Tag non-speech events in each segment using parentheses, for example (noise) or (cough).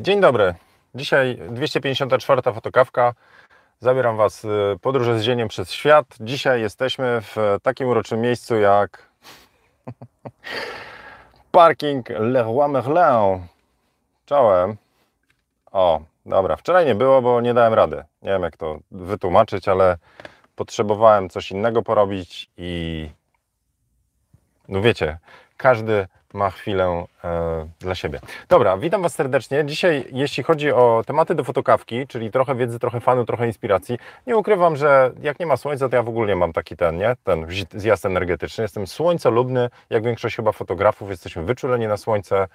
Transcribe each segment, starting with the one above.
Dzień dobry. Dzisiaj 254 fotokawka. Zabieram Was y, podróżę z zieniem przez świat. Dzisiaj jesteśmy w takim uroczym miejscu jak (laughs) parking Leroy Merlin. Czołem. O, dobra. Wczoraj nie było, bo nie dałem rady. Nie wiem jak to wytłumaczyć, ale potrzebowałem coś innego porobić i no wiecie, każdy ma chwilę e, dla siebie. Dobra, witam Was serdecznie. Dzisiaj, jeśli chodzi o tematy do fotokawki, czyli trochę wiedzy, trochę fanu, trochę inspiracji, nie ukrywam, że jak nie ma słońca, to ja w ogóle nie mam taki ten, nie? Ten zjazd energetyczny. Jestem słońcolubny, jak większość chyba fotografów, jesteśmy wyczuleni na słońce.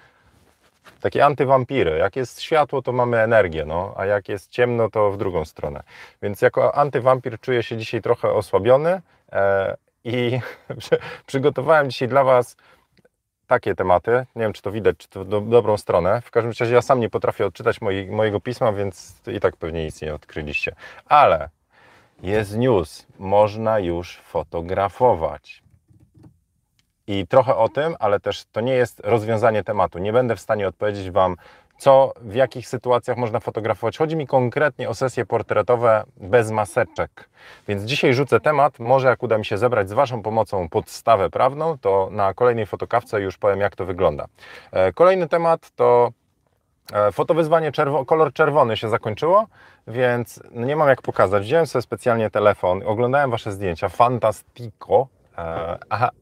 Takie antywampiry. Jak jest światło, to mamy energię, no, a jak jest ciemno, to w drugą stronę. Więc jako antywampir czuję się dzisiaj trochę osłabiony e, i (laughs) przygotowałem dzisiaj dla Was takie tematy. Nie wiem, czy to widać, czy to do, dobrą stronę. W każdym razie ja sam nie potrafię odczytać moi, mojego pisma, więc i tak pewnie nic nie odkryliście. Ale jest news. Można już fotografować. I trochę o tym, ale też to nie jest rozwiązanie tematu. Nie będę w stanie odpowiedzieć Wam, co, w jakich sytuacjach można fotografować. Chodzi mi konkretnie o sesje portretowe bez maseczek. Więc dzisiaj rzucę temat, może jak uda mi się zebrać z Waszą pomocą podstawę prawną, to na kolejnej fotokawce już powiem, jak to wygląda. E, kolejny temat to e, Fotowyzwanie czerwo kolor czerwony się zakończyło, więc nie mam jak pokazać. Wziąłem sobie specjalnie telefon, oglądałem Wasze zdjęcia, fantastico, E,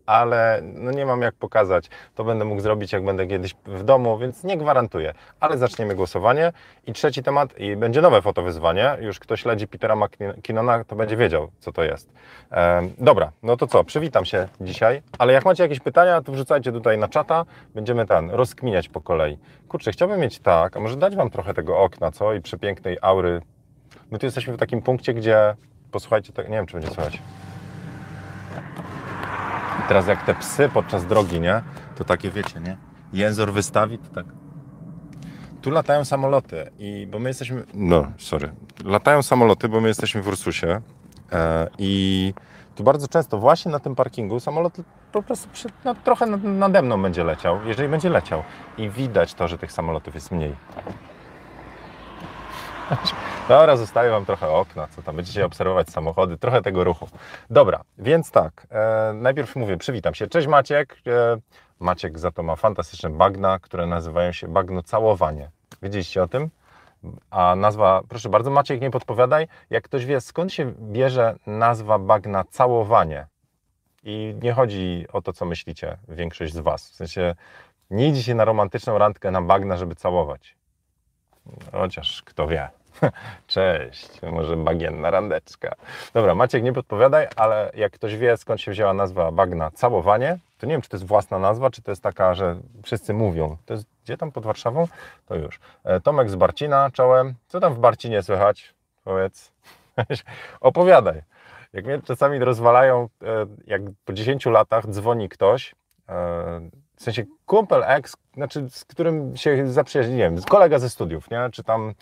ale no nie mam jak pokazać. To będę mógł zrobić, jak będę kiedyś w domu, więc nie gwarantuję. Ale zaczniemy głosowanie. I trzeci temat, i będzie nowe fotowyzwanie. Już kto śledzi Petera McKinnona, to będzie wiedział, co to jest. E, dobra, no to co, przywitam się dzisiaj, ale jak macie jakieś pytania, to wrzucajcie tutaj na czata. Będziemy ten, rozkminiać po kolei. Kurczę, chciałbym mieć tak, a może dać Wam trochę tego okna, co? I przepięknej aury. My tu jesteśmy w takim punkcie, gdzie, posłuchajcie, nie wiem, czy będzie słychać. Teraz jak te psy podczas drogi, nie? To takie wiecie, nie? Jęzor wystawi, to tak. Tu latają samoloty i bo my jesteśmy. No, sorry. Latają samoloty, bo my jesteśmy w Ursusie. E, I tu bardzo często właśnie na tym parkingu samolot po prostu no, trochę nade mną będzie leciał, jeżeli będzie leciał. I widać to, że tych samolotów jest mniej. (laughs) Dobra, zostawię Wam trochę okna, co tam, będziecie obserwować samochody, trochę tego ruchu. Dobra, więc tak, e, najpierw mówię, przywitam się. Cześć Maciek. E, Maciek za to ma fantastyczne bagna, które nazywają się bagno całowanie. Wiedzieliście o tym? A nazwa, proszę bardzo, Maciek, nie podpowiadaj. Jak ktoś wie, skąd się bierze nazwa bagna całowanie? I nie chodzi o to, co myślicie większość z Was. W sensie, nie idzie się na romantyczną randkę na bagna, żeby całować. Chociaż kto wie. (laughs) Cześć, może bagienna randeczka. Dobra, Maciek, nie podpowiadaj, ale jak ktoś wie, skąd się wzięła nazwa bagna całowanie, to nie wiem, czy to jest własna nazwa, czy to jest taka, że wszyscy mówią. To jest gdzie tam pod Warszawą? To już. E, Tomek z Barcina, czołem. Co tam w Barcinie słychać? Powiedz. (laughs) Opowiadaj. Jak mnie czasami rozwalają, e, jak po 10 latach dzwoni ktoś, e, w sensie kumpel ex, znaczy z którym się zaprzyjaźniłem, kolega ze studiów, nie? czy tam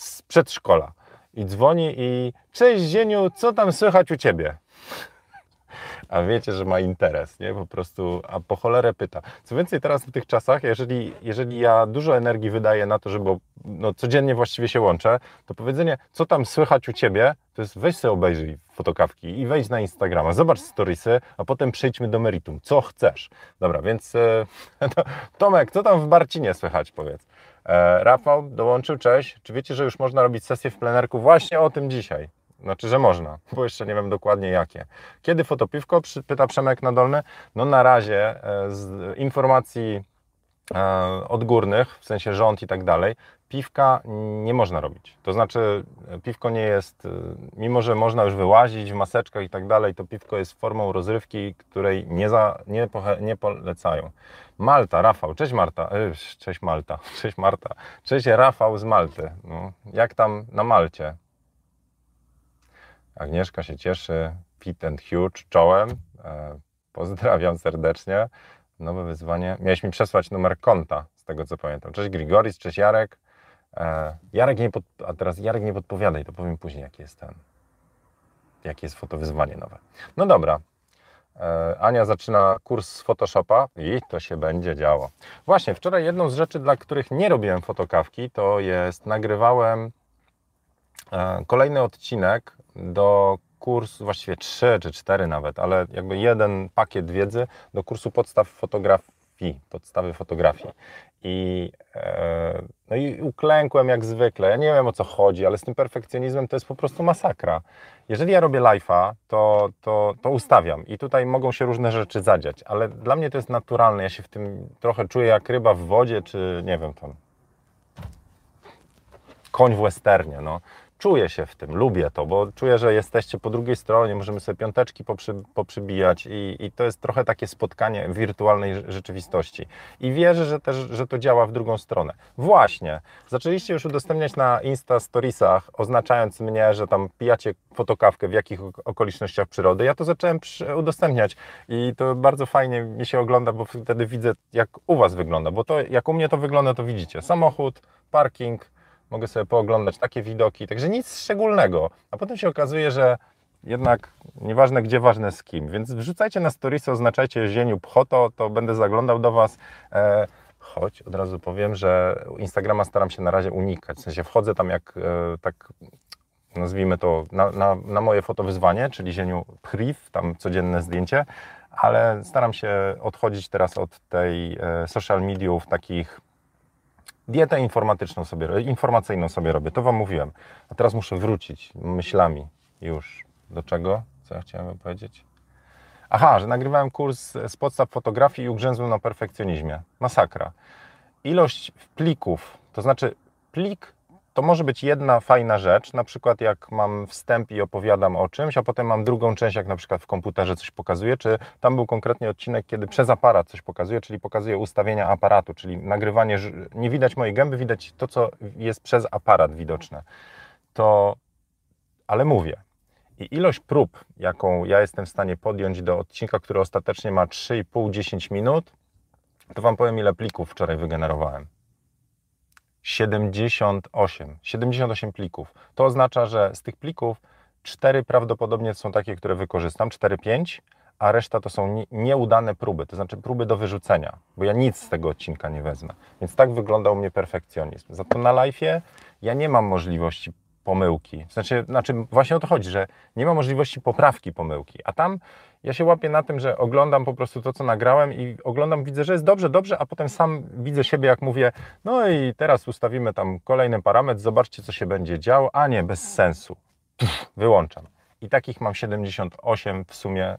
z przedszkola i dzwoni i cześć Zieniu, co tam słychać u Ciebie? A wiecie, że ma interes, nie? Po prostu, a po cholerę pyta. Co więcej, teraz w tych czasach, jeżeli, jeżeli ja dużo energii wydaję na to, żeby no, codziennie właściwie się łączę, to powiedzenie, co tam słychać u Ciebie, to jest weź sobie obejrzyj fotokawki i wejdź na Instagrama, zobacz storiesy, a potem przejdźmy do meritum. Co chcesz? Dobra, więc e, (laughs) Tomek, co tam w Barcinie słychać, powiedz? E, Rafał dołączył, cześć. Czy wiecie, że już można robić sesję w plenerku? Właśnie o tym dzisiaj. Znaczy, że można, (laughs) bo jeszcze nie wiem dokładnie jakie. Kiedy fotopiwko? Pyta Przemek Nadolny. No na razie e, z informacji e, odgórnych, w sensie rząd i tak dalej, piwka nie można robić. To znaczy, piwko nie jest, mimo że można już wyłazić w maseczkach i tak dalej, to piwko jest formą rozrywki, której nie, za, nie, nie polecają. Malta, Rafał, cześć Marta, cześć Malta, (laughs) cześć Marta, cześć Rafał z Malty. No, jak tam na Malcie? Agnieszka się cieszy, fit and huge, czołem. E, pozdrawiam serdecznie. Nowe wyzwanie. Miałeś mi przesłać numer konta, z tego co pamiętam. Cześć Grigoris, cześć Jarek. E, Jarek nie pod... A teraz Jarek nie podpowiadaj, to powiem później, jaki jest ten. Jakie jest fotowyzwanie nowe. No dobra. E, Ania zaczyna kurs z Photoshopa i to się będzie działo. Właśnie, wczoraj jedną z rzeczy, dla których nie robiłem fotokawki, to jest nagrywałem e, kolejny odcinek do kursu, właściwie trzy czy cztery nawet, ale jakby jeden pakiet wiedzy do kursu podstaw fotografii, podstawy fotografii. I, e, no i uklękłem jak zwykle. Ja nie wiem o co chodzi, ale z tym perfekcjonizmem to jest po prostu masakra. Jeżeli ja robię live'a, to, to, to ustawiam i tutaj mogą się różne rzeczy zadziać, ale dla mnie to jest naturalne. Ja się w tym trochę czuję jak ryba w wodzie, czy nie wiem, tam koń w westernie. No czuję się w tym, lubię to, bo czuję, że jesteście po drugiej stronie, możemy sobie piąteczki poprzy, poprzybijać i, i to jest trochę takie spotkanie wirtualnej rzeczywistości. I wierzę, że też, że to działa w drugą stronę. Właśnie, zaczęliście już udostępniać na Insta Storiesach, oznaczając mnie, że tam pijacie fotokawkę w jakich okolicznościach przyrody. Ja to zacząłem udostępniać i to bardzo fajnie mi się ogląda, bo wtedy widzę, jak u Was wygląda, bo to jak u mnie to wygląda, to widzicie. Samochód, parking, mogę sobie pooglądać takie widoki, także nic szczególnego. A potem się okazuje, że jednak nieważne gdzie, ważne z kim. Więc wrzucajcie na storiesy, oznaczajcie zieniu pchoto, to będę zaglądał do Was. E, choć od razu powiem, że Instagrama staram się na razie unikać. W sensie wchodzę tam jak e, tak nazwijmy to na, na, na moje fotowyzwanie, czyli zieniu priv, tam codzienne zdjęcie, ale staram się odchodzić teraz od tej e, social mediów takich dietę informatyczną sobie, informacyjną sobie robię, to Wam mówiłem. A teraz muszę wrócić myślami już. Do czego? Co ja chciałem powiedzieć? Aha, że nagrywałem kurs z podstaw fotografii i ugrzęzłem na perfekcjonizmie. Masakra. Ilość plików, to znaczy plik to może być jedna fajna rzecz, na przykład jak mam wstęp i opowiadam o czymś, a potem mam drugą część, jak na przykład w komputerze coś pokazuję, czy tam był konkretnie odcinek, kiedy przez aparat coś pokazuję, czyli pokazuję ustawienia aparatu, czyli nagrywanie, nie widać mojej gęby, widać to, co jest przez aparat widoczne. To, ale mówię, i ilość prób, jaką ja jestem w stanie podjąć do odcinka, który ostatecznie ma 3,5-10 minut, to Wam powiem, ile plików wczoraj wygenerowałem. 78. 78 plików. To oznacza, że z tych plików 4 prawdopodobnie są takie, które wykorzystam, 4-5, a reszta to są nieudane próby, to znaczy próby do wyrzucenia, bo ja nic z tego odcinka nie wezmę. Więc tak wyglądał mnie perfekcjonizm. Za to na live'ie ja nie mam możliwości pomyłki. Znaczy, znaczy, właśnie o to chodzi, że nie ma możliwości poprawki pomyłki, a tam ja się łapię na tym, że oglądam po prostu to, co nagrałem i oglądam, widzę, że jest dobrze, dobrze, a potem sam widzę siebie, jak mówię, no i teraz ustawimy tam kolejny parametr, zobaczcie, co się będzie działo, a nie, bez sensu. Pff, wyłączam. I takich mam 78 w sumie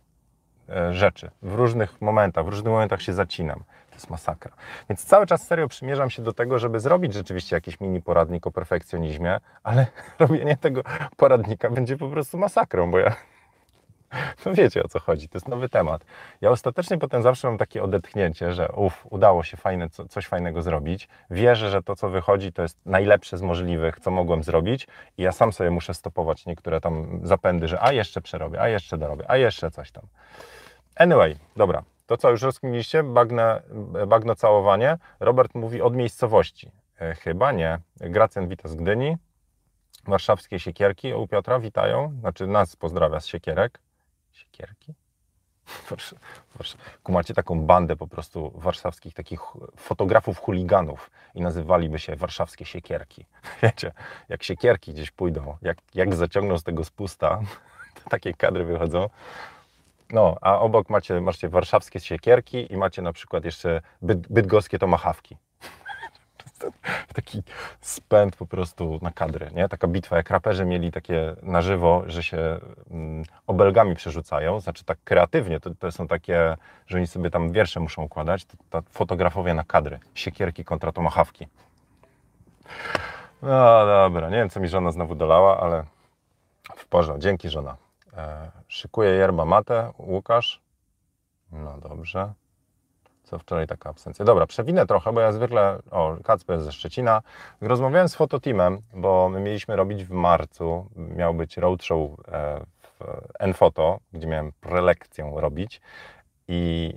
e, rzeczy. W różnych momentach, w różnych momentach się zacinam jest masakra. Więc cały czas serio przymierzam się do tego, żeby zrobić rzeczywiście jakiś mini poradnik o perfekcjonizmie, ale (laughs) robienie tego poradnika będzie po prostu masakrą, bo ja (laughs) no wiecie o co chodzi, to jest nowy temat. Ja ostatecznie potem zawsze mam takie odetchnięcie, że uff, udało się fajne, coś fajnego zrobić. Wierzę, że to, co wychodzi, to jest najlepsze z możliwych, co mogłem zrobić i ja sam sobie muszę stopować niektóre tam zapędy, że a jeszcze przerobię, a jeszcze dorobię, a jeszcze coś tam. Anyway, dobra, to co, już rozkminiliście? Bagne, bagno całowanie. Robert mówi od miejscowości. E, chyba nie. Gracjan wita z Gdyni. Warszawskie siekierki u Piotra witają. Znaczy nas pozdrawia z siekierek. Siekierki? (laughs) Macie taką bandę po prostu warszawskich takich fotografów chuliganów i nazywaliby się warszawskie siekierki. (laughs) Wiecie, jak siekierki gdzieś pójdą, jak, jak zaciągną z tego spusta, (laughs) to takie kadry wychodzą. No, a obok macie, macie warszawskie siekierki i macie na przykład jeszcze byt, bydgoskie tomahawki. (laughs) Taki spęd po prostu na kadry, nie? Taka bitwa, jak raperzy mieli takie na żywo, że się mm, obelgami przerzucają, znaczy tak kreatywnie, to, to są takie, że oni sobie tam wiersze muszą układać, to, to fotografowie na kadry, siekierki kontra tomahawki. No dobra, nie wiem co mi żona znowu dolała, ale w porządku, dzięki żona. E, szykuje yerba mate. Łukasz. No dobrze. Co wczoraj taka absencja. Dobra, przewinę trochę, bo ja zwykle. O, Kacper ze Szczecina. Rozmawiałem z fototeamem, bo my mieliśmy robić w marcu. Miał być roadshow e, w Enfoto, gdzie miałem prelekcję robić. I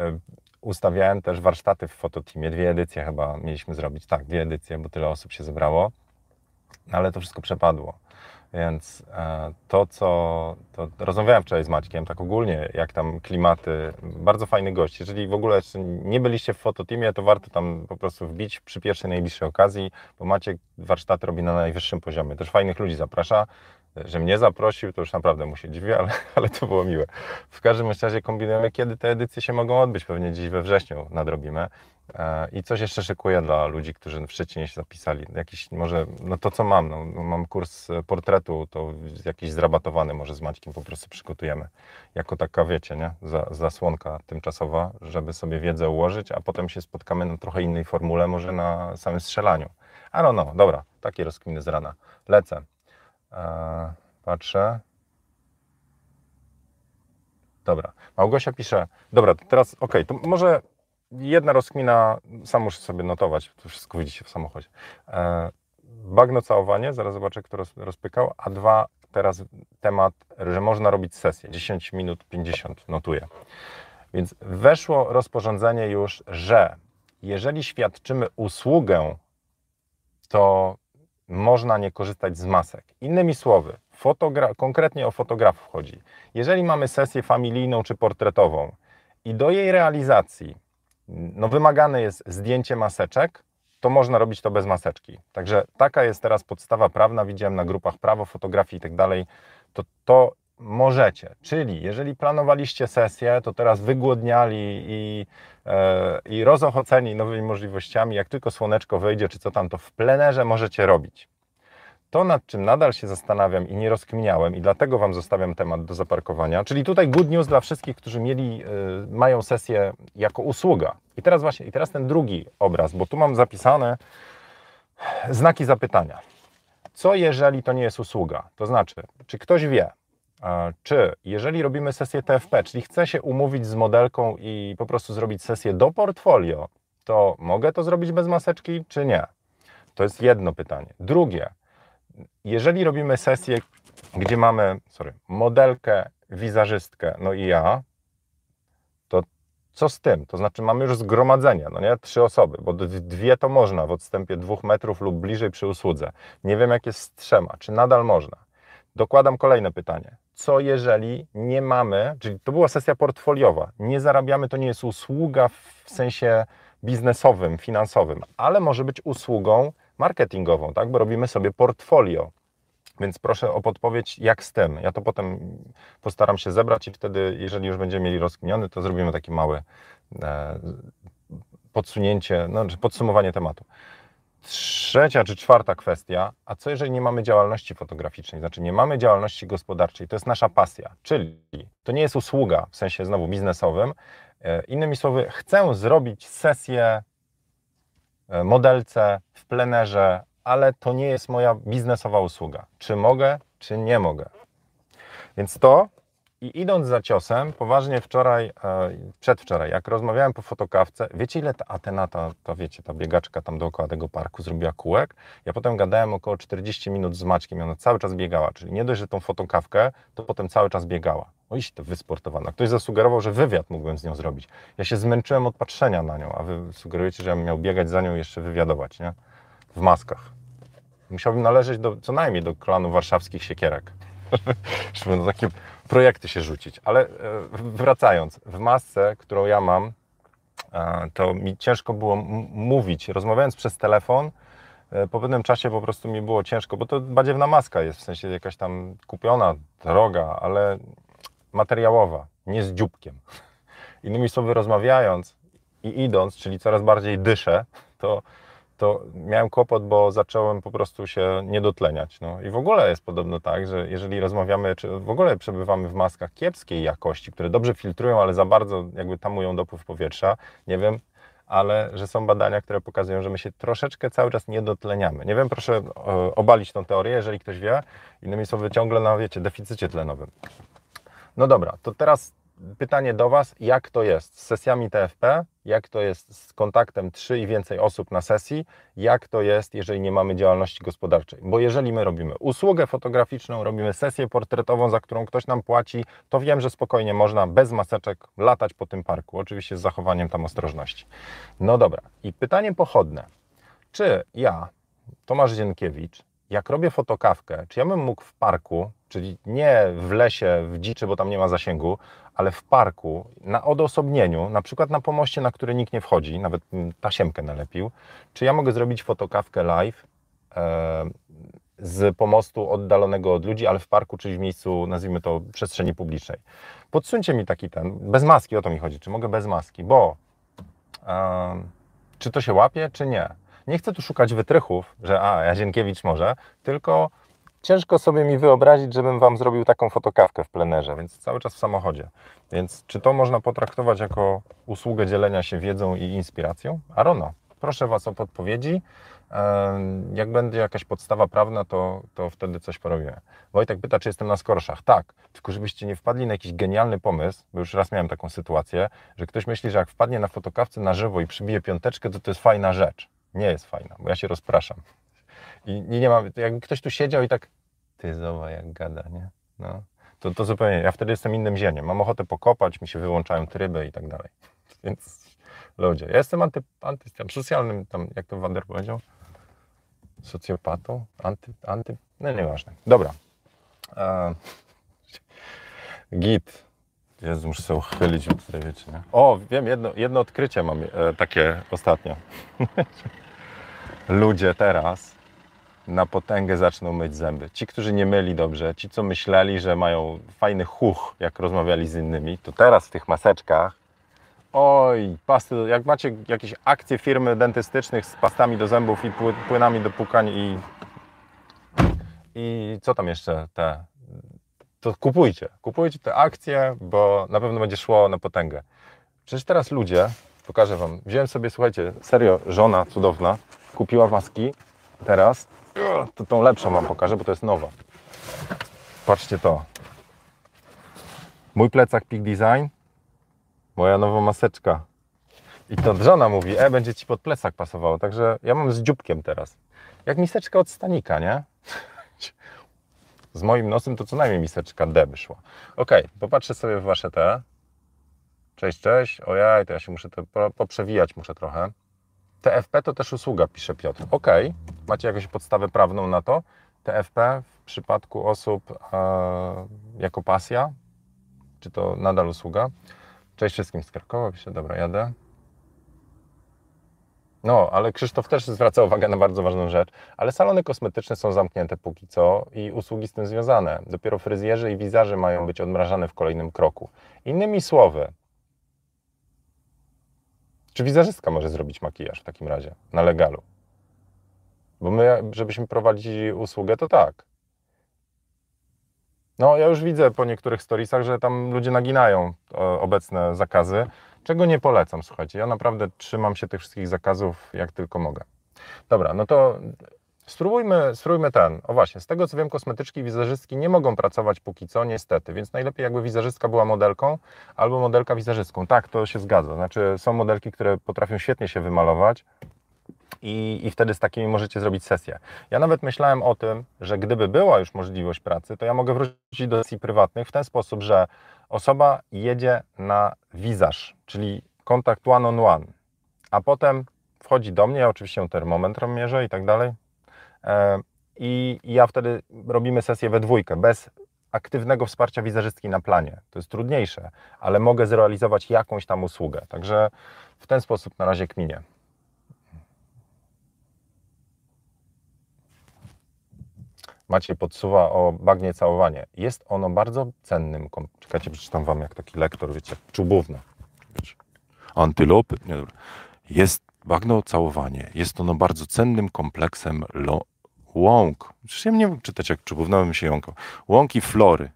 e, ustawiałem też warsztaty w fototeamie. Dwie edycje chyba mieliśmy zrobić. Tak, dwie edycje, bo tyle osób się zebrało. Ale to wszystko przepadło. Więc e, to, co to rozmawiałem wczoraj z Maćkiem, tak ogólnie, jak tam klimaty, bardzo fajny gość. Jeżeli w ogóle nie byliście w fototeamie, to warto tam po prostu wbić przy pierwszej najbliższej okazji, bo Maciek warsztaty robi na najwyższym poziomie. Też fajnych ludzi zaprasza. Że mnie zaprosił, to już naprawdę mu się dziwię, ale, (laughs) ale to było miłe. W każdym razie kombinujemy, kiedy te edycje się mogą odbyć. Pewnie dziś we wrześniu nadrobimy. E, I coś jeszcze szykuję dla ludzi, którzy w Szczecinie się zapisali. Jakiś może, no to co mam, no, mam kurs portretu, to jakiś zrabatowany może z Maćkiem po prostu przygotujemy. Jako taka, wiecie, nie, zasłonka tymczasowa, żeby sobie wiedzę ułożyć, a potem się spotkamy na trochę innej formule, może na samym strzelaniu. A no, no, dobra, takie rozkminy z rana. Lecę. Eee, patrzę. Dobra, Małgosia pisze, dobra, to teraz, ok, to może jedna rozkmina, sam muszę sobie notować, to wszystko widzicie w samochodzie. E, bagno całowanie, zaraz zobaczę, kto roz, rozpykał, a dwa, teraz temat, że można robić sesję, 10 minut 50, notuję. Więc weszło rozporządzenie już, że jeżeli świadczymy usługę, to można nie korzystać z masek. Innymi słowy, konkretnie o fotografów chodzi. Jeżeli mamy sesję familijną czy portretową i do jej realizacji no wymagane jest zdjęcie maseczek, to można robić to bez maseczki. Także taka jest teraz podstawa prawna, widziałem na grupach prawo, fotografii i tak dalej, to to możecie. Czyli jeżeli planowaliście sesję, to teraz wygłodniali i, e, i rozochoceni nowymi możliwościami, jak tylko słoneczko wyjdzie, czy co tam, to w plenerze możecie robić. To, nad czym nadal się zastanawiam i nie rozkminiałem, i dlatego Wam zostawiam temat do zaparkowania, czyli tutaj good news dla wszystkich, którzy mieli, y, mają sesję jako usługa. I teraz właśnie, i teraz ten drugi obraz, bo tu mam zapisane znaki zapytania. Co jeżeli to nie jest usługa? To znaczy, czy ktoś wie, czy jeżeli robimy sesję TFP, czyli chcę się umówić z modelką i po prostu zrobić sesję do portfolio, to mogę to zrobić bez maseczki, czy nie? To jest jedno pytanie. Drugie, jeżeli robimy sesję, gdzie mamy sorry, modelkę, wizerzystkę, no i ja, to co z tym? To znaczy mamy już zgromadzenie, no nie? Trzy osoby, bo dwie to można w odstępie dwóch metrów lub bliżej przy usłudze. Nie wiem, jak jest z trzema. Czy nadal można? Dokładam kolejne pytanie. Co jeżeli nie mamy, czyli to była sesja portfoliowa, nie zarabiamy, to nie jest usługa w sensie biznesowym, finansowym, ale może być usługą marketingową, tak? bo robimy sobie portfolio. Więc proszę o podpowiedź, jak z tym. Ja to potem postaram się zebrać i wtedy, jeżeli już będziemy mieli rozkminiony, to zrobimy takie małe e, podsunięcie, no, podsumowanie tematu. Trzecia czy czwarta kwestia, a co jeżeli nie mamy działalności fotograficznej, znaczy nie mamy działalności gospodarczej, to jest nasza pasja, czyli to nie jest usługa w sensie znowu biznesowym. E, innymi słowy, chcę zrobić sesję E, modelce, w plenerze, ale to nie jest moja biznesowa usługa. Czy mogę, czy nie mogę? Więc to i idąc za ciosem, poważnie wczoraj, e, przedwczoraj, jak rozmawiałem po fotokawce, wiecie ile ta Atena, ta, ta, wiecie, ta biegaczka tam dookoła tego parku zrobiła kółek? Ja potem gadałem około 40 minut z Maćkiem i ona cały czas biegała, czyli nie dość, że tą fotokawkę, to potem cały czas biegała. O iść to wysportowana. Ktoś zasugerował, że wywiad mógłbym z nią zrobić. Ja się zmęczyłem od patrzenia na nią, a wy sugerujecie, że ja miał biegać za nią i jeszcze wywiadować, nie? W maskach. Musiałbym należeć do, co najmniej do klanu warszawskich siekierek. (laughs) Żeby na takie projekty się rzucić. Ale e, wracając, w masce, którą ja mam, e, to mi ciężko było mówić. Rozmawiając przez telefon, e, po pewnym czasie po prostu mi było ciężko, bo to badziewna maska jest, w sensie jakaś tam kupiona, droga, ale materiałowa, nie z dzióbkiem. Innymi słowy, rozmawiając i idąc, czyli coraz bardziej dyszę, to, to miałem kłopot, bo zacząłem po prostu się nie dotleniać. No. I w ogóle jest podobno tak, że jeżeli rozmawiamy, czy w ogóle przebywamy w maskach kiepskiej jakości, które dobrze filtrują, ale za bardzo jakby tamują dopływ powietrza, nie wiem, ale że są badania, które pokazują, że my się troszeczkę cały czas nie dotleniamy. Nie wiem, proszę obalić tą teorię, jeżeli ktoś wie. Innymi słowy, ciągle na, wiecie, deficycie tlenowym. No dobra, to teraz pytanie do Was, jak to jest z sesjami TFP, jak to jest z kontaktem 3 i więcej osób na sesji, jak to jest, jeżeli nie mamy działalności gospodarczej. Bo jeżeli my robimy usługę fotograficzną, robimy sesję portretową, za którą ktoś nam płaci, to wiem, że spokojnie można bez maseczek latać po tym parku, oczywiście z zachowaniem tam ostrożności. No dobra, i pytanie pochodne. Czy ja, Tomasz Dzienkiewicz, jak robię fotokawkę, czy ja bym mógł w parku, czyli nie w lesie, w dziczy, bo tam nie ma zasięgu, ale w parku, na odosobnieniu, na przykład na pomoście, na który nikt nie wchodzi, nawet tasiemkę nalepił, czy ja mogę zrobić fotokawkę live e, z pomostu oddalonego od ludzi, ale w parku, czyli w miejscu, nazwijmy to, przestrzeni publicznej. Podsuńcie mi taki ten, bez maski, o to mi chodzi, czy mogę bez maski, bo e, czy to się łapie, czy nie. Nie chcę tu szukać wytrychów, że a, Jazienkiewicz może, tylko ciężko sobie mi wyobrazić, żebym Wam zrobił taką fotokawkę w plenerze, więc cały czas w samochodzie. Więc czy to można potraktować jako usługę dzielenia się wiedzą i inspiracją? Arono, proszę Was o podpowiedzi. Jak będzie jakaś podstawa prawna, to, to wtedy coś porobimy. Wojtek pyta, czy jestem na skorszach. Tak, tylko żebyście nie wpadli na jakiś genialny pomysł, bo już raz miałem taką sytuację, że ktoś myśli, że jak wpadnie na fotokawce na żywo i przybije piąteczkę, to to jest fajna rzecz. Nie jest fajna, bo ja się rozpraszam. I, nie mam, jakby ktoś tu siedział i tak, ty jak gada, nie? No. To, to zupełnie, ja wtedy jestem innym zieniem. Mam ochotę pokopać, mi się wyłączają tryby i tak dalej. (laughs) Więc ludzie, ja jestem anty, anty tam, socjalnym, tam, jak to Wander powiedział, socjopatą, anty, anty, no nieważne. Dobra. E, git. Jezu, muszę sobie uchylić, tutaj wiecie, nie? O, wiem, jedno, jedno odkrycie mam e, takie ostatnio. (laughs) Ludzie teraz na potęgę zaczną myć zęby. Ci, którzy nie myli dobrze, ci, co myśleli, że mają fajny chuch, jak rozmawiali z innymi, to teraz w tych maseczkach Oj, pasty, jak macie jakieś akcje firmy dentystycznych z pastami do zębów i płynami do pukań i, i co tam jeszcze te, to kupujcie, kupujcie te akcje, bo na pewno będzie szło na potęgę. Przecież teraz ludzie, pokażę Wam, wziąłem sobie, słuchajcie, serio, żona cudowna, kupiła maski, teraz, to tą lepszą Wam pokażę, bo to jest nowa. Patrzcie to. Mój plecak Peak Design, moja nowa maseczka. I to żona mówi, e, będzie Ci pod plecak pasowało, także ja mam z dzióbkiem teraz. Jak miseczka od stanika, nie? Z moim nosem to co najmniej miseczka D wyszła. Ok, popatrzę sobie w Wasze te. Cześć, cześć. Ojej, to ja się muszę to poprzewijać muszę trochę. TFP to też usługa, pisze Piotr. Ok, macie jakąś podstawę prawną na to? TFP w przypadku osób e, jako pasja? Czy to nadal usługa? Cześć wszystkim z Krakowa, pisze, dobra, jadę. No, ale Krzysztof też zwraca uwagę na bardzo ważną rzecz, ale salony kosmetyczne są zamknięte póki co i usługi z tym związane. Dopiero fryzjerzy i wizarze mają być odmrażane w kolejnym kroku. Innymi słowy, czy wizerzystka może zrobić makijaż w takim razie na legalu? Bo my, żebyśmy prowadzili usługę, to tak. No, ja już widzę po niektórych storiesach, że tam ludzie naginają e, obecne zakazy, czego nie polecam, słuchajcie. Ja naprawdę trzymam się tych wszystkich zakazów jak tylko mogę. Dobra, no to spróbujmy, spróbujmy ten. O właśnie, z tego co wiem, kosmetyczki i wizerzystki nie mogą pracować póki co, niestety, więc najlepiej jakby wizerzystka była modelką albo modelka wizerzystką. Tak, to się zgadza. Znaczy są modelki, które potrafią świetnie się wymalować, i, i wtedy z takimi możecie zrobić sesję. Ja nawet myślałem o tym, że gdyby była już możliwość pracy, to ja mogę wrócić do sesji prywatnych w ten sposób, że osoba jedzie na wizaż, czyli kontakt one on one, a potem wchodzi do mnie, ja oczywiście termometr mierzę i tak dalej. I ja wtedy robimy sesję we dwójkę, bez aktywnego wsparcia wizerzystki na planie. To jest trudniejsze, ale mogę zrealizować jakąś tam usługę. Także w ten sposób na razie kminie. Macie podsuwa o bagnie całowanie. Jest ono bardzo cennym. Czekajcie, przeczytam wam jak taki lektor, wiecie, czubówna. Antylopy. Nie, dobra. Jest bagno całowanie. Jest ono bardzo cennym kompleksem lo, łąk. Przecież ja nie wiem czytać jak czubówna, bym się jąkał. Łąki flory.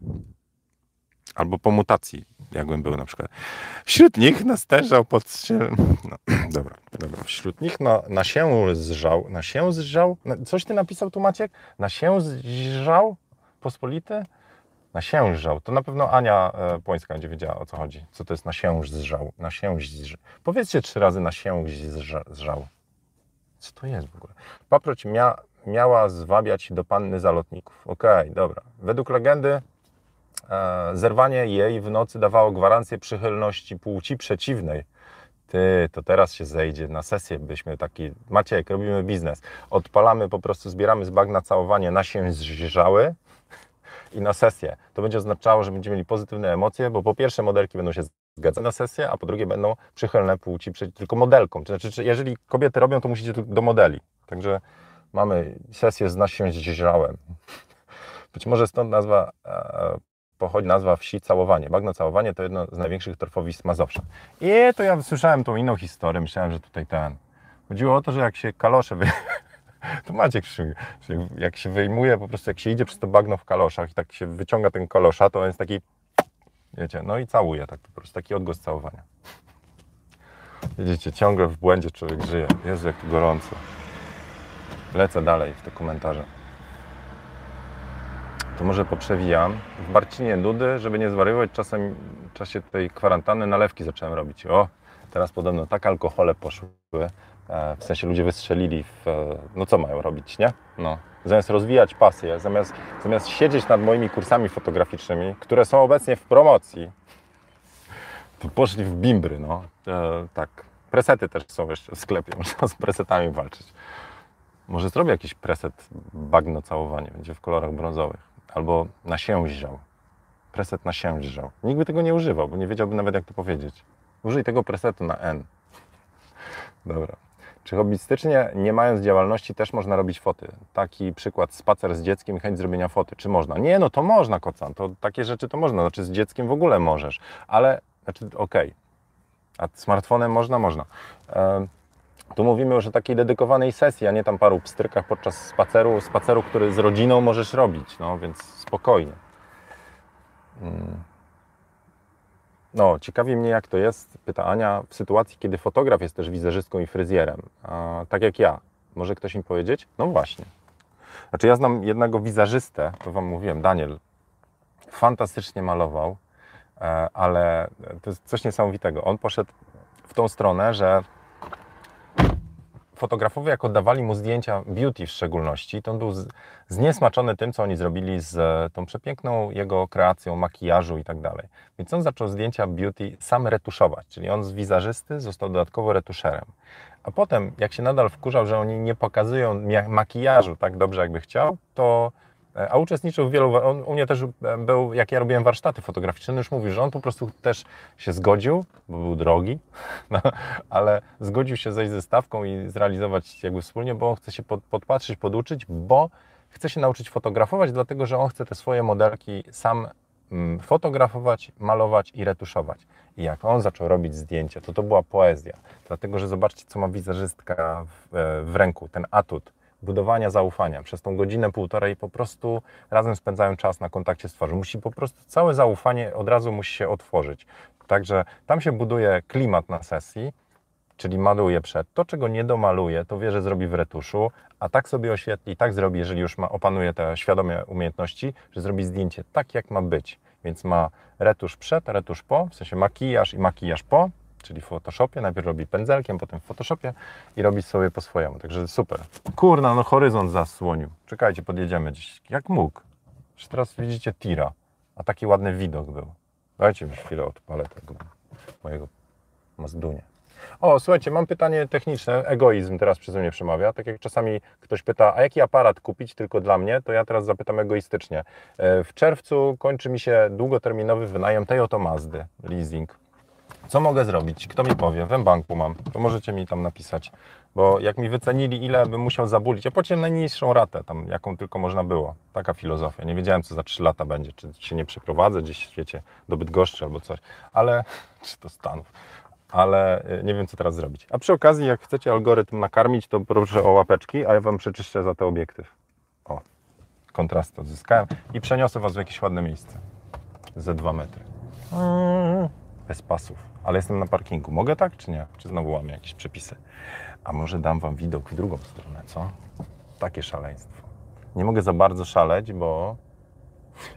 Albo po mutacji jakbym był na przykład. Wśród nich nastężał pod się... No, (clears throat) dobra, dobra. Wśród nich na, na się zżał, na się zżał, coś ty napisał tu Maciek? Na się zżał pospolity? Na się zżał. To na pewno Ania e, Płońska będzie wiedziała o co chodzi. Co to jest na się zżał? Na się zżał. Powiedzcie trzy razy na się zżał. Co to jest w ogóle? Paproć mia, miała zwabiać do panny zalotników. Okej, okay, dobra. Według legendy E, zerwanie jej w nocy dawało gwarancję przychylności płci przeciwnej. Ty, to teraz się zejdzie, na sesję byśmy taki, Maciek, robimy biznes, odpalamy, po prostu zbieramy z bagna całowanie, na się zżały (laughs) i na sesję. To będzie oznaczało, że będziemy mieli pozytywne emocje, bo po pierwsze modelki będą się zgadzać na sesję, a po drugie będą przychylne płci tylko modelkom. Znaczy, jeżeli kobiety robią, to musicie do modeli. Także mamy sesję z nasięźżałem. Być może stąd nazwa, e, pochodzi nazwa wsi Całowanie. Bagno Całowanie to jedno z największych torfowisk Mazowsza. I to ja słyszałem tą inną historię, myślałem, że tutaj ten... Chodziło o to, że jak się kalosze wy... (laughs) to Maciek jak się wyjmuje, po prostu jak się idzie przez to bagno w kaloszach i tak się wyciąga ten kalosza, to on jest taki, wiecie, no i całuje tak po prostu, taki odgłos całowania. Widzicie, ciągle w błędzie człowiek żyje. Jezu, jak gorąco. Lecę dalej w te komentarze. To może poprzewijam. W Barcinie Dudy, żeby nie zwariować, czasem w czasie tej kwarantanny nalewki zacząłem robić. O, teraz podobno tak alkohole poszły, e, w sensie ludzie wystrzelili w, e, no co mają robić, nie? No. Zamiast rozwijać pasję, zamiast, zamiast siedzieć nad moimi kursami fotograficznymi, które są obecnie w promocji, to poszli w bimbry, no. E, tak. Presety też są jeszcze w sklepie, (laughs) można z presetami walczyć. Może zrobię jakiś preset bagno całowanie, będzie w kolorach brązowych. Albo na sięździał. Preset na sięździał. Nikt by tego nie używał, bo nie wiedziałby nawet jak to powiedzieć. Użyj tego presetu na N. Dobra. Czy hobbystycznie, nie mając działalności, też można robić foty? Taki przykład, spacer z dzieckiem i chęć zrobienia foty. Czy można? Nie, no to można, kocan. To takie rzeczy to można. Znaczy z dzieckiem w ogóle możesz. Ale, znaczy, okej. Okay. A smartfonem można? Można. Tu mówimy już o takiej dedykowanej sesji, a nie tam paru pstrykach podczas spaceru, spaceru, który z rodziną możesz robić, no więc spokojnie. Mm. No, ciekawi mnie jak to jest, pyta Ania, w sytuacji, kiedy fotograf jest też wizerzystką i fryzjerem, a, tak jak ja. Może ktoś mi powiedzieć? No właśnie. Znaczy ja znam jednego wizerzystę, to Wam mówiłem, Daniel, fantastycznie malował, e, ale to jest coś niesamowitego. On poszedł w tą stronę, że fotografowie, jak oddawali mu zdjęcia beauty w szczególności, to on był zniesmaczony tym, co oni zrobili z e, tą przepiękną jego kreacją makijażu i tak dalej. Więc on zaczął zdjęcia beauty sam retuszować, czyli on z wizerzysty został dodatkowo retuszerem. A potem, jak się nadal wkurzał, że oni nie pokazują makijażu tak dobrze, jakby chciał, to a uczestniczył w wielu, on u mnie też e, był, jak ja robiłem warsztaty fotograficzne, już mówił, że on po prostu też się zgodził, bo był drogi, (laughs) no, ale zgodził się zejść ze stawką i zrealizować jakby wspólnie, bo on chce się pod, podpatrzeć, poduczyć, bo chce się nauczyć fotografować, dlatego że on chce te swoje modelki sam mm, fotografować, malować i retuszować. I jak on zaczął robić zdjęcia, to to była poezja. Dlatego, że zobaczcie, co ma wizerzystka w, e, w ręku, ten atut budowania zaufania. Przez tą godzinę, półtorej po prostu razem spędzają czas na kontakcie z twarzą. Musi po prostu całe zaufanie od razu musi się otworzyć. Także tam się buduje klimat na sesji, czyli maluje przed. To, czego nie domaluje, to wie, że zrobi w retuszu, a tak sobie oświetli, tak zrobi, jeżeli już ma, opanuje te świadome umiejętności, że zrobi zdjęcie tak, jak ma być. Więc ma retusz przed, retusz po, w sensie makijaż i makijaż po, czyli w Photoshopie. Najpierw robi pędzelkiem, potem w Photoshopie i robi sobie po swojemu. Także super. Kurna, no horyzont zasłonił. Czekajcie, podjedziemy gdzieś. Jak mógł? Już teraz widzicie tira, a taki ładny widok był. Dajcie mi chwilę odpalę tego mojego Mazdunie. O, słuchajcie, mam pytanie techniczne. Egoizm teraz przeze mnie przemawia. Tak jak czasami ktoś pyta, a jaki aparat kupić tylko dla mnie, to ja teraz zapytam egoistycznie. E, w czerwcu kończy mi się długoterminowy wynajem tej oto Mazdy, leasing. Co mogę zrobić? Kto mi powie? W banku mam. To możecie mi tam napisać. Bo jak mi wycenili, ile bym musiał zabulić, ja płaciłem najniższą ratę, tam jaką tylko można było. Taka filozofia. Nie wiedziałem, co za 3 lata będzie. Czy się nie przeprowadzę gdzieś w świecie do Bydgoszczy albo coś. Ale, (laughs) czy to Stanów. Ale y, nie wiem, co teraz zrobić. A przy okazji, jak chcecie algorytm nakarmić, to proszę o łapeczki, a ja Wam przeczyszczę za te obiektyw. O, kontrast odzyskałem i przeniosę Was w jakieś ładne miejsce. Ze 2 metry. Bez pasów ale jestem na parkingu. Mogę tak, czy nie? Czy znowu łamię jakieś przepisy? A może dam Wam widok w drugą stronę, co? Takie szaleństwo. Nie mogę za bardzo szaleć, bo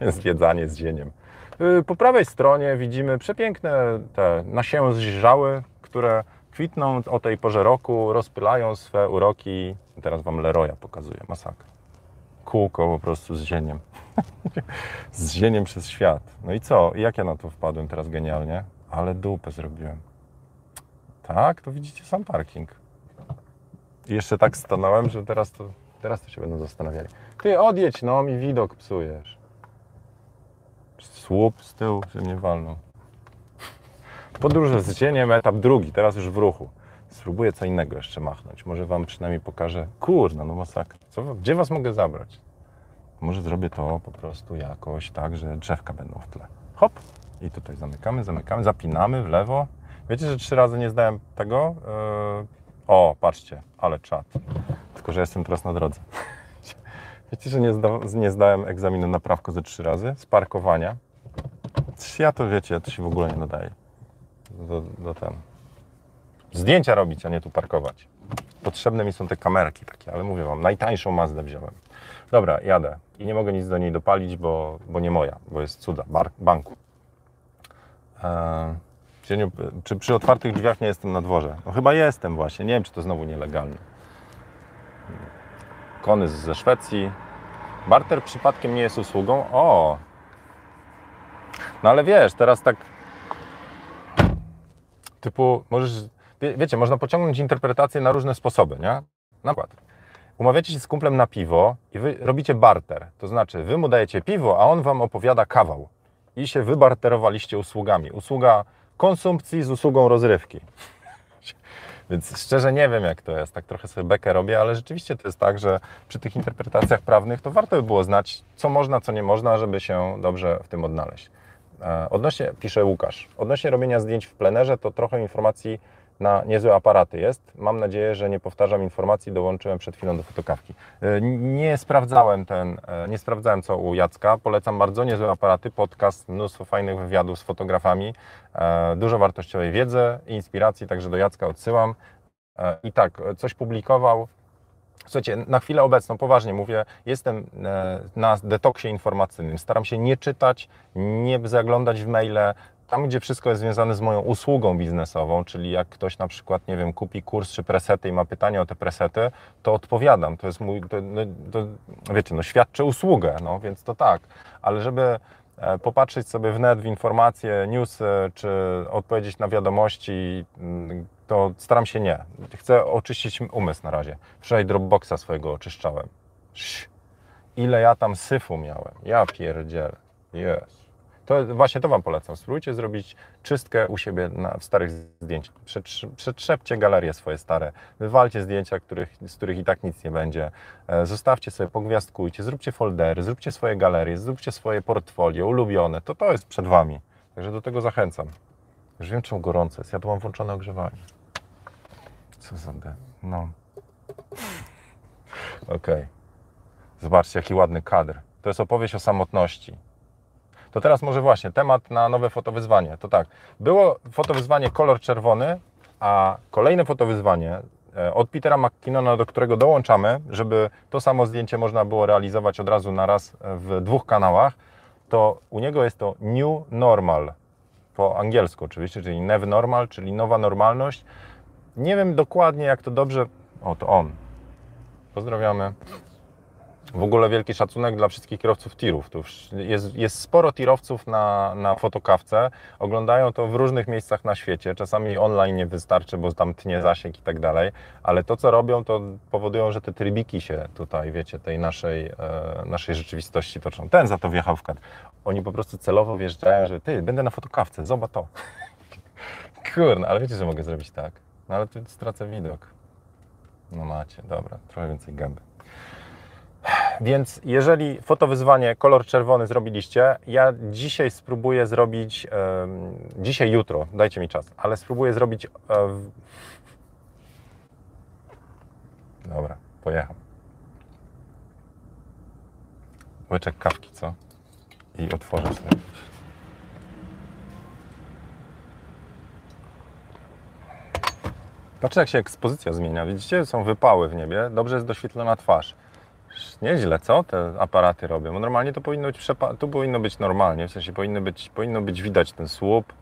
(laughs) zwiedzanie z zieniem. Y, po prawej stronie widzimy przepiękne te nasiężały, które kwitną o tej porze roku, rozpylają swe uroki. Teraz Wam Leroya pokazuję, masakra. Kółko po prostu z zieniem. (laughs) z zieniem przez świat. No i co? Jak ja na to wpadłem teraz genialnie? Ale dupę zrobiłem. Tak, to widzicie sam parking. Jeszcze tak stanąłem, że teraz to, teraz to się będą zastanawiali. Ty odjedź, no mi widok psujesz. Słup z tyłu, że mnie walną. Podróż z cieniem, etap drugi, teraz już w ruchu. Spróbuję co innego jeszcze machnąć. Może Wam przynajmniej pokażę. Kurna, no masakra. Co, gdzie Was mogę zabrać? Może zrobię to po prostu jakoś tak, że drzewka będą w tle. Hop! I tutaj zamykamy, zamykamy, zapinamy w lewo. Wiecie, że trzy razy nie zdałem tego? Yy... O, patrzcie, ale czat. Tylko, że jestem teraz na drodze. (laughs) Wiecie, że nie, zda, nie zdałem egzaminu na prawko ze trzy razy z parkowania. Ja to wiecie, to się w ogóle nie nadaje. Do, do ten. Zdjęcia robić, a nie tu parkować. Potrzebne mi są te kamerki takie, ale mówię Wam, najtańszą Mazdę wziąłem. Dobra, jadę. I nie mogę nic do niej dopalić, bo, bo nie moja, bo jest cuda, bar, banku. Cieniu, czy przy otwartych drzwiach nie jestem na dworze? No chyba jestem właśnie, nie wiem, czy to znowu nielegalne. Kony ze Szwecji. Barter przypadkiem nie jest usługą? O! No ale wiesz, teraz tak typu, możesz, wie, wiecie, można pociągnąć interpretację na różne sposoby, nie? Na przykład, umawiacie się z kumplem na piwo i wy robicie barter, to znaczy wy mu dajecie piwo, a on wam opowiada kawał i się wybarterowaliście usługami. Usługa konsumpcji z usługą rozrywki. (laughs) Więc szczerze nie wiem, jak to jest. Tak trochę sobie bekę robię, ale rzeczywiście to jest tak, że przy tych interpretacjach prawnych to warto by było znać, co można, co nie można, żeby się dobrze w tym odnaleźć. Odnośnie, pisze Łukasz, odnośnie robienia zdjęć w plenerze, to trochę informacji na niezłe aparaty jest. Mam nadzieję, że nie powtarzam informacji, dołączyłem przed chwilą do fotokawki. Nie sprawdzałem ten, nie sprawdzałem co u Jacka, polecam bardzo niezłe aparaty, podcast, mnóstwo fajnych wywiadów z fotografami, dużo wartościowej wiedzy i inspiracji, także do Jacka odsyłam. I tak, coś publikował, Słuchajcie, na chwilę obecną, poważnie mówię, jestem na detoksie informacyjnym. Staram się nie czytać, nie zaglądać w maile. Tam, gdzie wszystko jest związane z moją usługą biznesową, czyli jak ktoś na przykład, nie wiem, kupi kurs czy presety i ma pytanie o te presety, to odpowiadam. To jest mój, to, no, to, wiecie, no świadczę usługę, no więc to tak. Ale żeby popatrzeć sobie w net, w informacje, newsy, czy odpowiedzieć na wiadomości, to staram się nie. Chcę oczyścić umysł na razie. Wczoraj Dropboxa swojego oczyszczałem. Ile ja tam syfu miałem. Ja pierdzielę. Jest. To właśnie to Wam polecam. Spróbujcie zrobić czystkę u siebie na, w starych zdjęciach. Przetrzepcie galerie swoje stare, wywalcie zdjęcia, których, z których i tak nic nie będzie. Zostawcie sobie, pogwiazdkujcie, zróbcie foldery, zróbcie swoje galerie, zróbcie swoje portfolio ulubione. To to jest przed Wami. Także do tego zachęcam. Już wiem, czemu gorąco jest. Ja tu mam włączone ogrzewanie. Co za. No. Okej. Okay. Zobaczcie, jaki ładny kadr. To jest opowieść o samotności. To teraz może właśnie temat na nowe fotowyzwanie. To tak, było fotowyzwanie kolor czerwony, a kolejne fotowyzwanie od Petera McKinnona, do którego dołączamy, żeby to samo zdjęcie można było realizować od razu na raz w dwóch kanałach, to u niego jest to New Normal, po angielsku oczywiście, czyli New Normal, czyli nowa normalność. Nie wiem dokładnie, jak to dobrze... O, to on. Pozdrawiamy. W ogóle wielki szacunek dla wszystkich kierowców tirów. Tu jest, jest sporo tirowców na, na fotokawce. Oglądają to w różnych miejscach na świecie. Czasami online nie wystarczy, bo tam tnie zasięg i tak dalej. Ale to, co robią, to powodują, że te trybiki się tutaj, wiecie, tej naszej, e, naszej rzeczywistości toczą. Ten za to wjechał w kadr. Oni po prostu celowo wjeżdżają, że ty, będę na fotokawce, zobacz to. (laughs) Kurna, ale wiecie, że mogę zrobić tak. No ale tu stracę widok. No macie, dobra, trochę więcej gęby. Więc jeżeli fotowyzwanie kolor czerwony zrobiliście, ja dzisiaj spróbuję zrobić, dzisiaj, jutro, dajcie mi czas, ale spróbuję zrobić. dobra, pojechał. Łyczek kawki, co? I otworzę sobie. Patrzcie, jak się ekspozycja zmienia. Widzicie, są wypały w niebie, dobrze jest doświetlona twarz. Nieźle, co te aparaty robią? Normalnie to powinno być tu powinno być normalnie, w sensie powinno być, powinno być widać ten słup,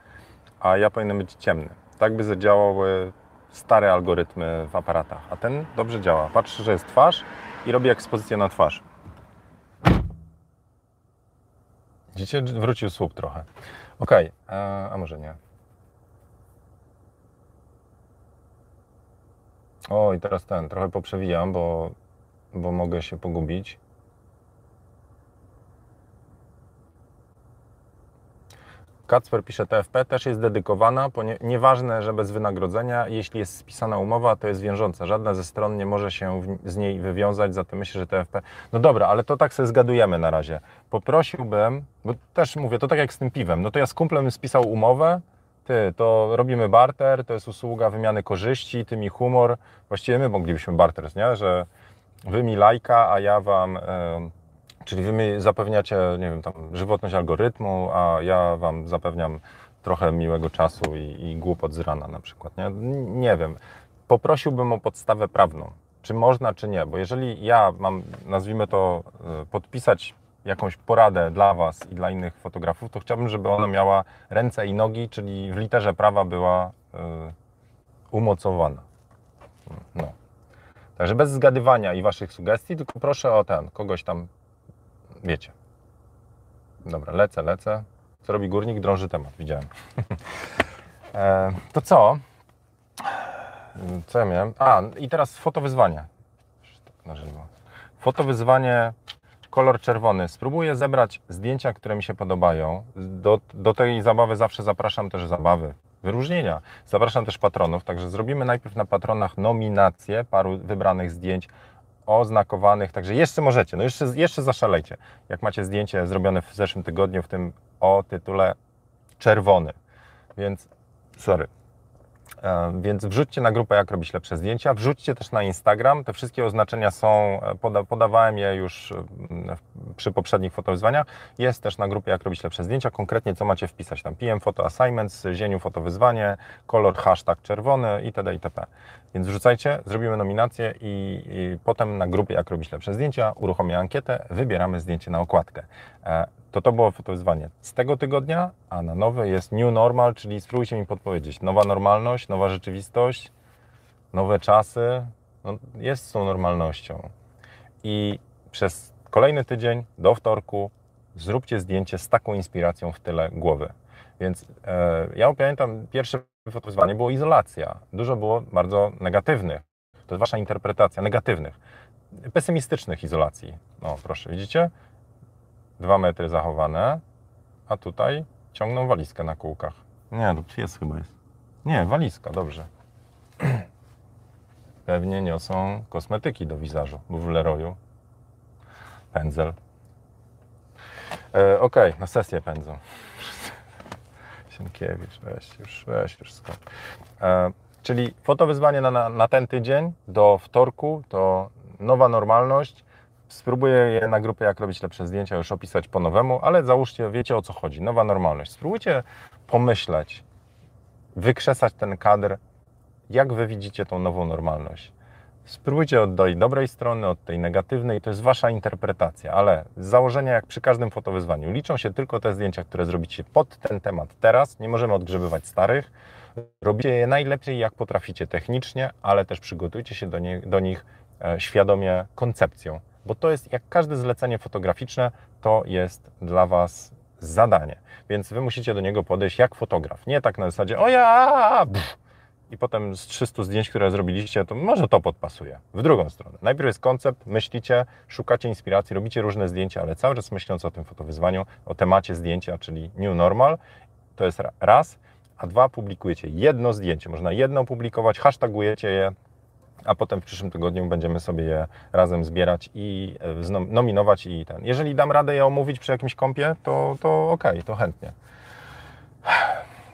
a ja powinien być ciemny. Tak by zadziałały stare algorytmy w aparatach, a ten dobrze działa. Patrzę, że jest twarz i robi ekspozycję na twarz. Widzicie, wrócił słup trochę. Ok, a może nie. O, i teraz ten, trochę poprzewijam, bo, bo mogę się pogubić. Kacper pisze, TFP też jest dedykowana, ponieważ nieważne, że bez wynagrodzenia, jeśli jest spisana umowa, to jest wiążąca. Żadna ze stron nie może się z niej wywiązać, zatem myślę, że TFP... No dobra, ale to tak sobie zgadujemy na razie. Poprosiłbym, bo też mówię, to tak jak z tym piwem, no to ja z kumplem spisał umowę, ty, to robimy barter, to jest usługa wymiany korzyści, ty mi humor, właściwie my moglibyśmy barter, nie? że wy mi lajka, a ja wam... Yy, Czyli wy mi zapewniacie, nie wiem, tam żywotność algorytmu, a ja wam zapewniam trochę miłego czasu i, i głupot z rana na przykład. Nie? nie wiem. Poprosiłbym o podstawę prawną. Czy można, czy nie, bo jeżeli ja mam, nazwijmy to, e, podpisać jakąś poradę dla Was i dla innych fotografów, to chciałbym, żeby ona miała ręce i nogi, czyli w literze prawa była y, umocowana. No. Także bez zgadywania i Waszych sugestii, tylko proszę o ten, kogoś tam wiecie. Dobra, lecę, lecę. Co robi górnik? Drąży temat, widziałem. (laughs) e, to co? Co ja miałem? A, i teraz fotowyzwanie. Fotowyzwanie, kolor czerwony. Spróbuję zebrać zdjęcia, które mi się podobają. Do, do tej zabawy zawsze zapraszam też zabawy, wyróżnienia. Zapraszam też patronów, także zrobimy najpierw na patronach nominację paru wybranych zdjęć oznakowanych, także jeszcze możecie, no jeszcze, jeszcze zaszalejcie. Jak macie zdjęcie zrobione w zeszłym tygodniu, w tym o tytule czerwony, więc sorry, więc wrzućcie na grupę, jak robić lepsze zdjęcia. Wrzućcie też na Instagram. Te wszystkie oznaczenia są, e, poda, podawałem je już przy poprzednich fotowyzwaniach. Jest też na grupie, jak robić lepsze zdjęcia. Konkretnie, co macie wpisać tam. PM Photo Assignments, Zieniu Fotowyzwanie, kolor, hashtag czerwony itd. itp. Więc wrzucajcie, zrobimy nominację i, i potem na grupie, jak robić lepsze zdjęcia, uruchomię ankietę, wybieramy zdjęcie na okładkę. To to było fotowyzwanie z tego tygodnia, a na nowy jest New Normal, czyli spróbujcie mi podpowiedzieć. Nowa normalność, nowa rzeczywistość, nowe czasy, no, jest z tą normalnością. I przez kolejny tydzień do wtorku zróbcie zdjęcie z taką inspiracją w tyle głowy. Więc e, ja pamiętam, pierwsze fotowyzwanie było izolacja. Dużo było bardzo negatywnych. To jest wasza interpretacja negatywnych, pesymistycznych izolacji. No proszę, widzicie? Dwa metry zachowane, a tutaj ciągną walizkę na kółkach. Nie, to jest chyba jest. Nie, walizka, dobrze. (clears throat) Pewnie niosą kosmetyki do wizażu, bo w Leroyu pędzel. E, Okej, okay, na sesję pędzą. (laughs) Sienkiewicz, weź już, weź już skąd. E, czyli fotowyzwanie na, na, na ten tydzień do wtorku to nowa normalność Spróbuję je na grupie, jak robić lepsze zdjęcia, już opisać po nowemu, ale załóżcie, wiecie o co chodzi. Nowa normalność. Spróbujcie pomyśleć, wykrzesać ten kadr, jak wy widzicie tą nową normalność. Spróbujcie od tej dobrej strony, od tej negatywnej, to jest wasza interpretacja, ale z założenia, jak przy każdym fotowyzwaniu, liczą się tylko te zdjęcia, które zrobicie pod ten temat teraz. Nie możemy odgrzebywać starych. Robicie je najlepiej, jak potraficie technicznie, ale też przygotujcie się do, nie, do nich e, świadomie koncepcją bo to jest, jak każde zlecenie fotograficzne, to jest dla Was zadanie. Więc Wy musicie do niego podejść jak fotograf. Nie tak na zasadzie, o ja, i potem z 300 zdjęć, które zrobiliście, to może to podpasuje. W drugą stronę. Najpierw jest koncept, myślicie, szukacie inspiracji, robicie różne zdjęcia, ale cały czas myśląc o tym fotowyzwaniu, o temacie zdjęcia, czyli new normal, to jest raz, a dwa, publikujecie jedno zdjęcie. Można jedno publikować, hashtagujecie je, a potem w przyszłym tygodniu będziemy sobie je razem zbierać i e, nominować i ten. Jeżeli dam radę je omówić przy jakimś kąpie, to, to ok, to chętnie.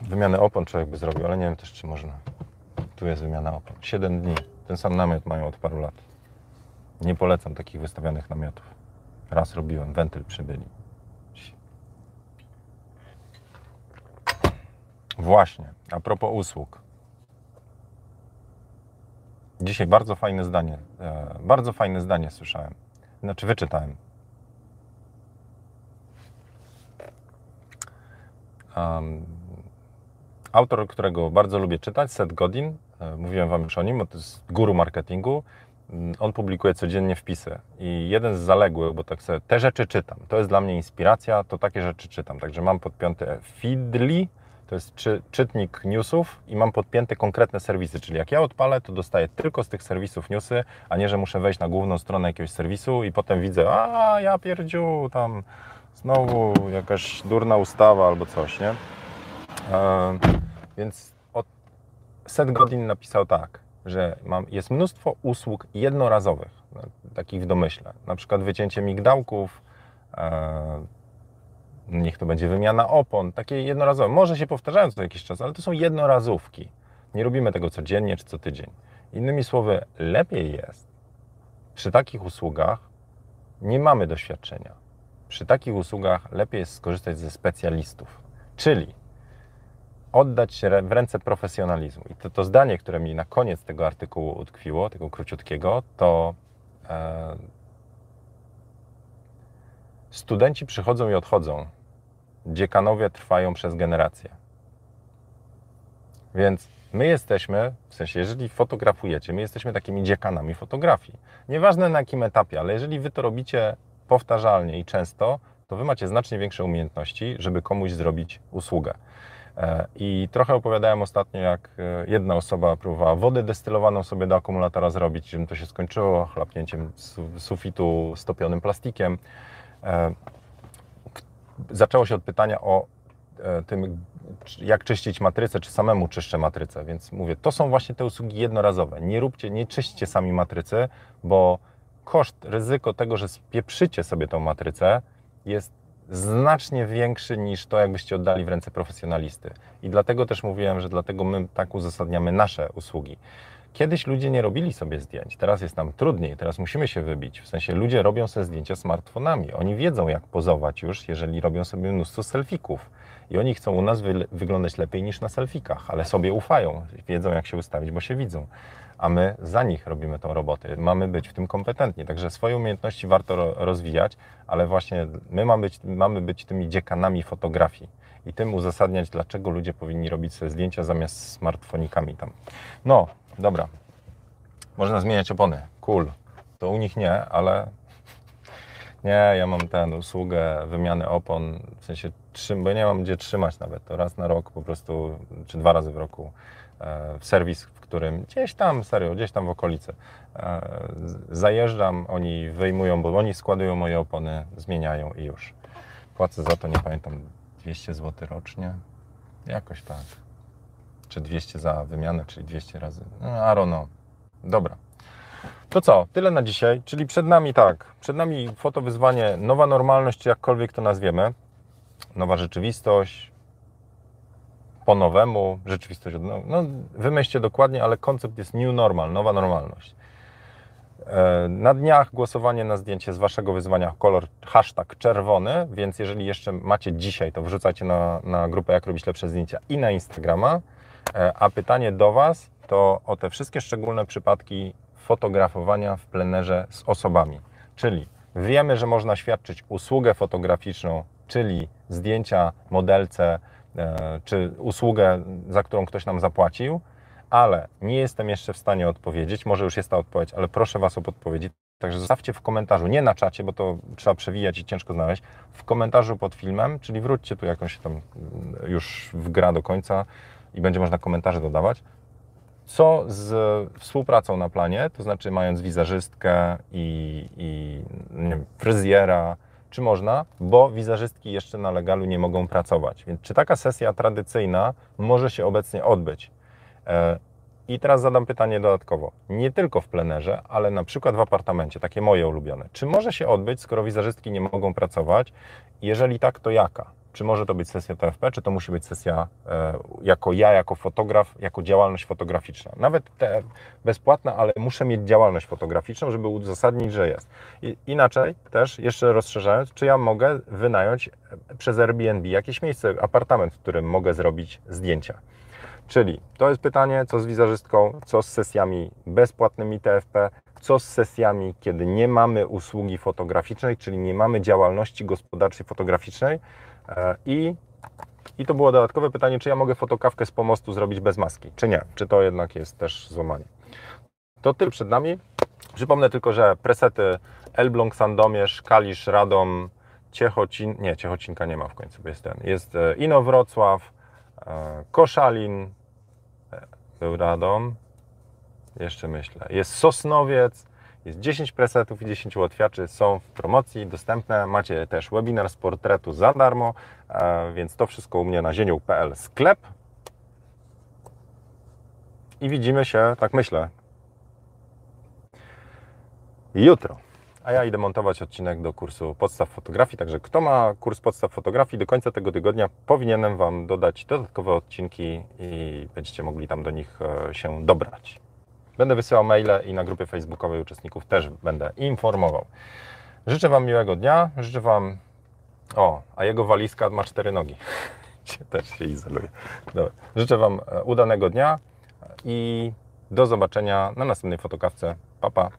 Wymianę opon człowiek by zrobił, ale nie wiem też, czy można. Tu jest wymiana opon. 7 dni. Ten sam namiot mają od paru lat. Nie polecam takich wystawionych namiotów. Raz robiłem, wentyl przybyli. Właśnie, a propos usług. Dzisiaj bardzo fajne zdanie, e, bardzo fajne zdanie słyszałem. Znaczy wyczytałem. Um, autor, którego bardzo lubię czytać, Seth Godin, e, mówiłem Wam już o nim, to jest guru marketingu. Mm, on publikuje codziennie wpisy i jeden z zaległych, bo tak sobie te rzeczy czytam. To jest dla mnie inspiracja, to takie rzeczy czytam. Także mam podpięte Feedly, To jest czy, czytnik newsów i mam podpięte konkretne serwisy, czyli jak ja odpalę, to dostaję tylko z tych serwisów newsy, a nie, że muszę wejść na główną stronę jakiegoś serwisu i potem widzę, a ja pierdziu, tam znowu jakaś durna ustawa albo coś, nie? E, więc od Set Godin napisał tak, że mam, jest mnóstwo usług jednorazowych, no, takich w domyśle, na przykład wycięcie migdałków, e, niech to będzie wymiana opon, takie jednorazowe. Może się powtarzają co jakiś czas, ale to są jednorazówki. Nie robimy tego codziennie czy co tydzień. Innymi słowy, lepiej jest przy takich usługach nie mamy doświadczenia. Przy takich usługach lepiej jest skorzystać ze specjalistów, czyli oddać się w ręce profesjonalizmu. I to, to zdanie, które mi na koniec tego artykułu utkwiło, tego króciutkiego, to e, studenci przychodzą i odchodzą, dziekanowie trwają przez generacje. Więc my jesteśmy, w sensie, jeżeli fotografujecie, my jesteśmy takimi dziekanami fotografii. Nieważne na jakim etapie, ale jeżeli wy to robicie powtarzalnie i często, to wy macie znacznie większe umiejętności, żeby komuś zrobić usługę. E, I trochę opowiadałem ostatnio, jak e, jedna osoba próbowała wodę destylowaną sobie do akumulatora zrobić, czym to się skończyło, chlapnięciem sufitu stopionym plastikiem. Zaczęło się od pytania o e, tym, jak czyścić matrycę, czy samemu czyszczę matrycę. Więc mówię, to są właśnie te usługi jednorazowe. Nie róbcie, nie czyśćcie sami matrycy, bo koszt, ryzyko tego, że spieprzycie sobie tą matrycę jest znacznie większy niż to, jakbyście oddali w ręce profesjonalisty. I dlatego też mówiłem, że dlatego my tak uzasadniamy nasze usługi. Kiedyś ludzie nie robili sobie zdjęć, teraz jest nam trudniej, teraz musimy się wybić. W sensie ludzie robią sobie zdjęcia smartfonami. Oni wiedzą, jak pozować już, jeżeli robią sobie mnóstwo selfików. I oni chcą u nas wy wyglądać lepiej niż na selfikach, ale sobie ufają, wiedzą, jak się ustawić, bo się widzą. A my za nich robimy tą robotę. Mamy być w tym kompetentni. Także swoje umiejętności warto ro rozwijać, ale właśnie my mamy być, mamy być tymi dziekanami fotografii i tym uzasadniać, dlaczego ludzie powinni robić sobie zdjęcia zamiast smartfonikami tam. No, Dobra. Można zmieniać opony. Cool. To u nich nie, ale (laughs) nie, ja mam tę usługę wymiany opon, w sensie, bo nie mam gdzie trzymać nawet. To raz na rok po prostu, czy dwa razy w roku e, w serwis, w którym gdzieś tam, serio, gdzieś tam w okolicy e, zajeżdżam, oni wyjmują, bo oni składują moje opony, zmieniają i już. Płacę za to, nie pamiętam, 200 zł rocznie. Jakoś tak czy 200 za wymianę, czyli 200 razy. No, don't know. Dobra. To co? Tyle na dzisiaj. Czyli przed nami tak, przed nami fotowyzwanie, nowa normalność, czy jakkolwiek to nazwiemy. Nowa rzeczywistość, po nowemu, rzeczywistość od no, no wymyślcie dokładnie, ale koncept jest new normal, nowa normalność. E, na dniach głosowanie na zdjęcie z Waszego wyzwania kolor hashtag czerwony, więc jeżeli jeszcze macie dzisiaj, to wrzucajcie na, na grupę Jak robić lepsze zdjęcia i na Instagrama. E, a pytanie do Was to o te wszystkie szczególne przypadki fotografowania w plenerze z osobami. Czyli wiemy, że można świadczyć usługę fotograficzną, czyli zdjęcia modelce, e, czy usługę, za którą ktoś nam zapłacił, ale nie jestem jeszcze w stanie odpowiedzieć. Może już jest ta odpowiedź, ale proszę Was o podpowiedzi. Także zostawcie w komentarzu, nie na czacie, bo to trzeba przewijać i ciężko znaleźć, w komentarzu pod filmem, czyli wróćcie tu jakąś tam już w gra do końca, i będzie można komentarze dodawać. Co z współpracą na planie, to znaczy mając wizerzystkę i, i wiem, fryzjera, czy można, bo wizerzystki jeszcze na legalu nie mogą pracować. Więc czy taka sesja tradycyjna może się obecnie odbyć? E, I teraz zadam pytanie dodatkowo. Nie tylko w plenerze, ale na przykład w apartamencie, takie moje ulubione. Czy może się odbyć, skoro wizerzystki nie mogą pracować? Jeżeli tak, to jaka? Czy może to być sesja TFP, czy to musi być sesja e, jako ja, jako fotograf, jako działalność fotograficzna. Nawet bezpłatna, ale muszę mieć działalność fotograficzną, żeby uzasadnić, że jest. I, inaczej też, jeszcze rozszerzając, czy ja mogę wynająć przez Airbnb jakieś miejsce, apartament, w którym mogę zrobić zdjęcia. Czyli to jest pytanie, co z wizerzystką, co z sesjami bezpłatnymi TFP, co z sesjami, kiedy nie mamy usługi fotograficznej, czyli nie mamy działalności gospodarczej fotograficznej, E, I, I to było dodatkowe pytanie, czy ja mogę fotokawkę z pomostu zrobić bez maski, czy nie? Czy to jednak jest też złamanie? To tyle przed nami. Przypomnę tylko, że presety Elbląg, Sandomierz, Kalisz, Radom, Ciechocin, nie, Ciechocinka nie ma w końcu, jest ten. Jest e, Ino Wrocław, e, Koszalin, e, był Radom, jeszcze myślę, jest Sosnowiec, jest 10 presetów i 10 ułatwiaczy, są w promocji dostępne. Macie też webinar z portretu za darmo, e, więc to wszystko u mnie na zienią.pl sklep. I widzimy się, tak myślę, jutro. A ja idę montować odcinek do kursu podstaw fotografii, także kto ma kurs podstaw fotografii, do końca tego tygodnia powinienem Wam dodać dodatkowe odcinki i będziecie mogli tam do nich e, się dobrać. Będę wysyłał maile i na grupie facebookowej uczestników też będę informował. Życzę Wam miłego dnia, życzę Wam... O, a jego walizka ma cztery nogi. (laughs) też się izoluje. Dobra. Życzę Wam e, udanego dnia i do zobaczenia na następnej fotokawce. Pa, pa.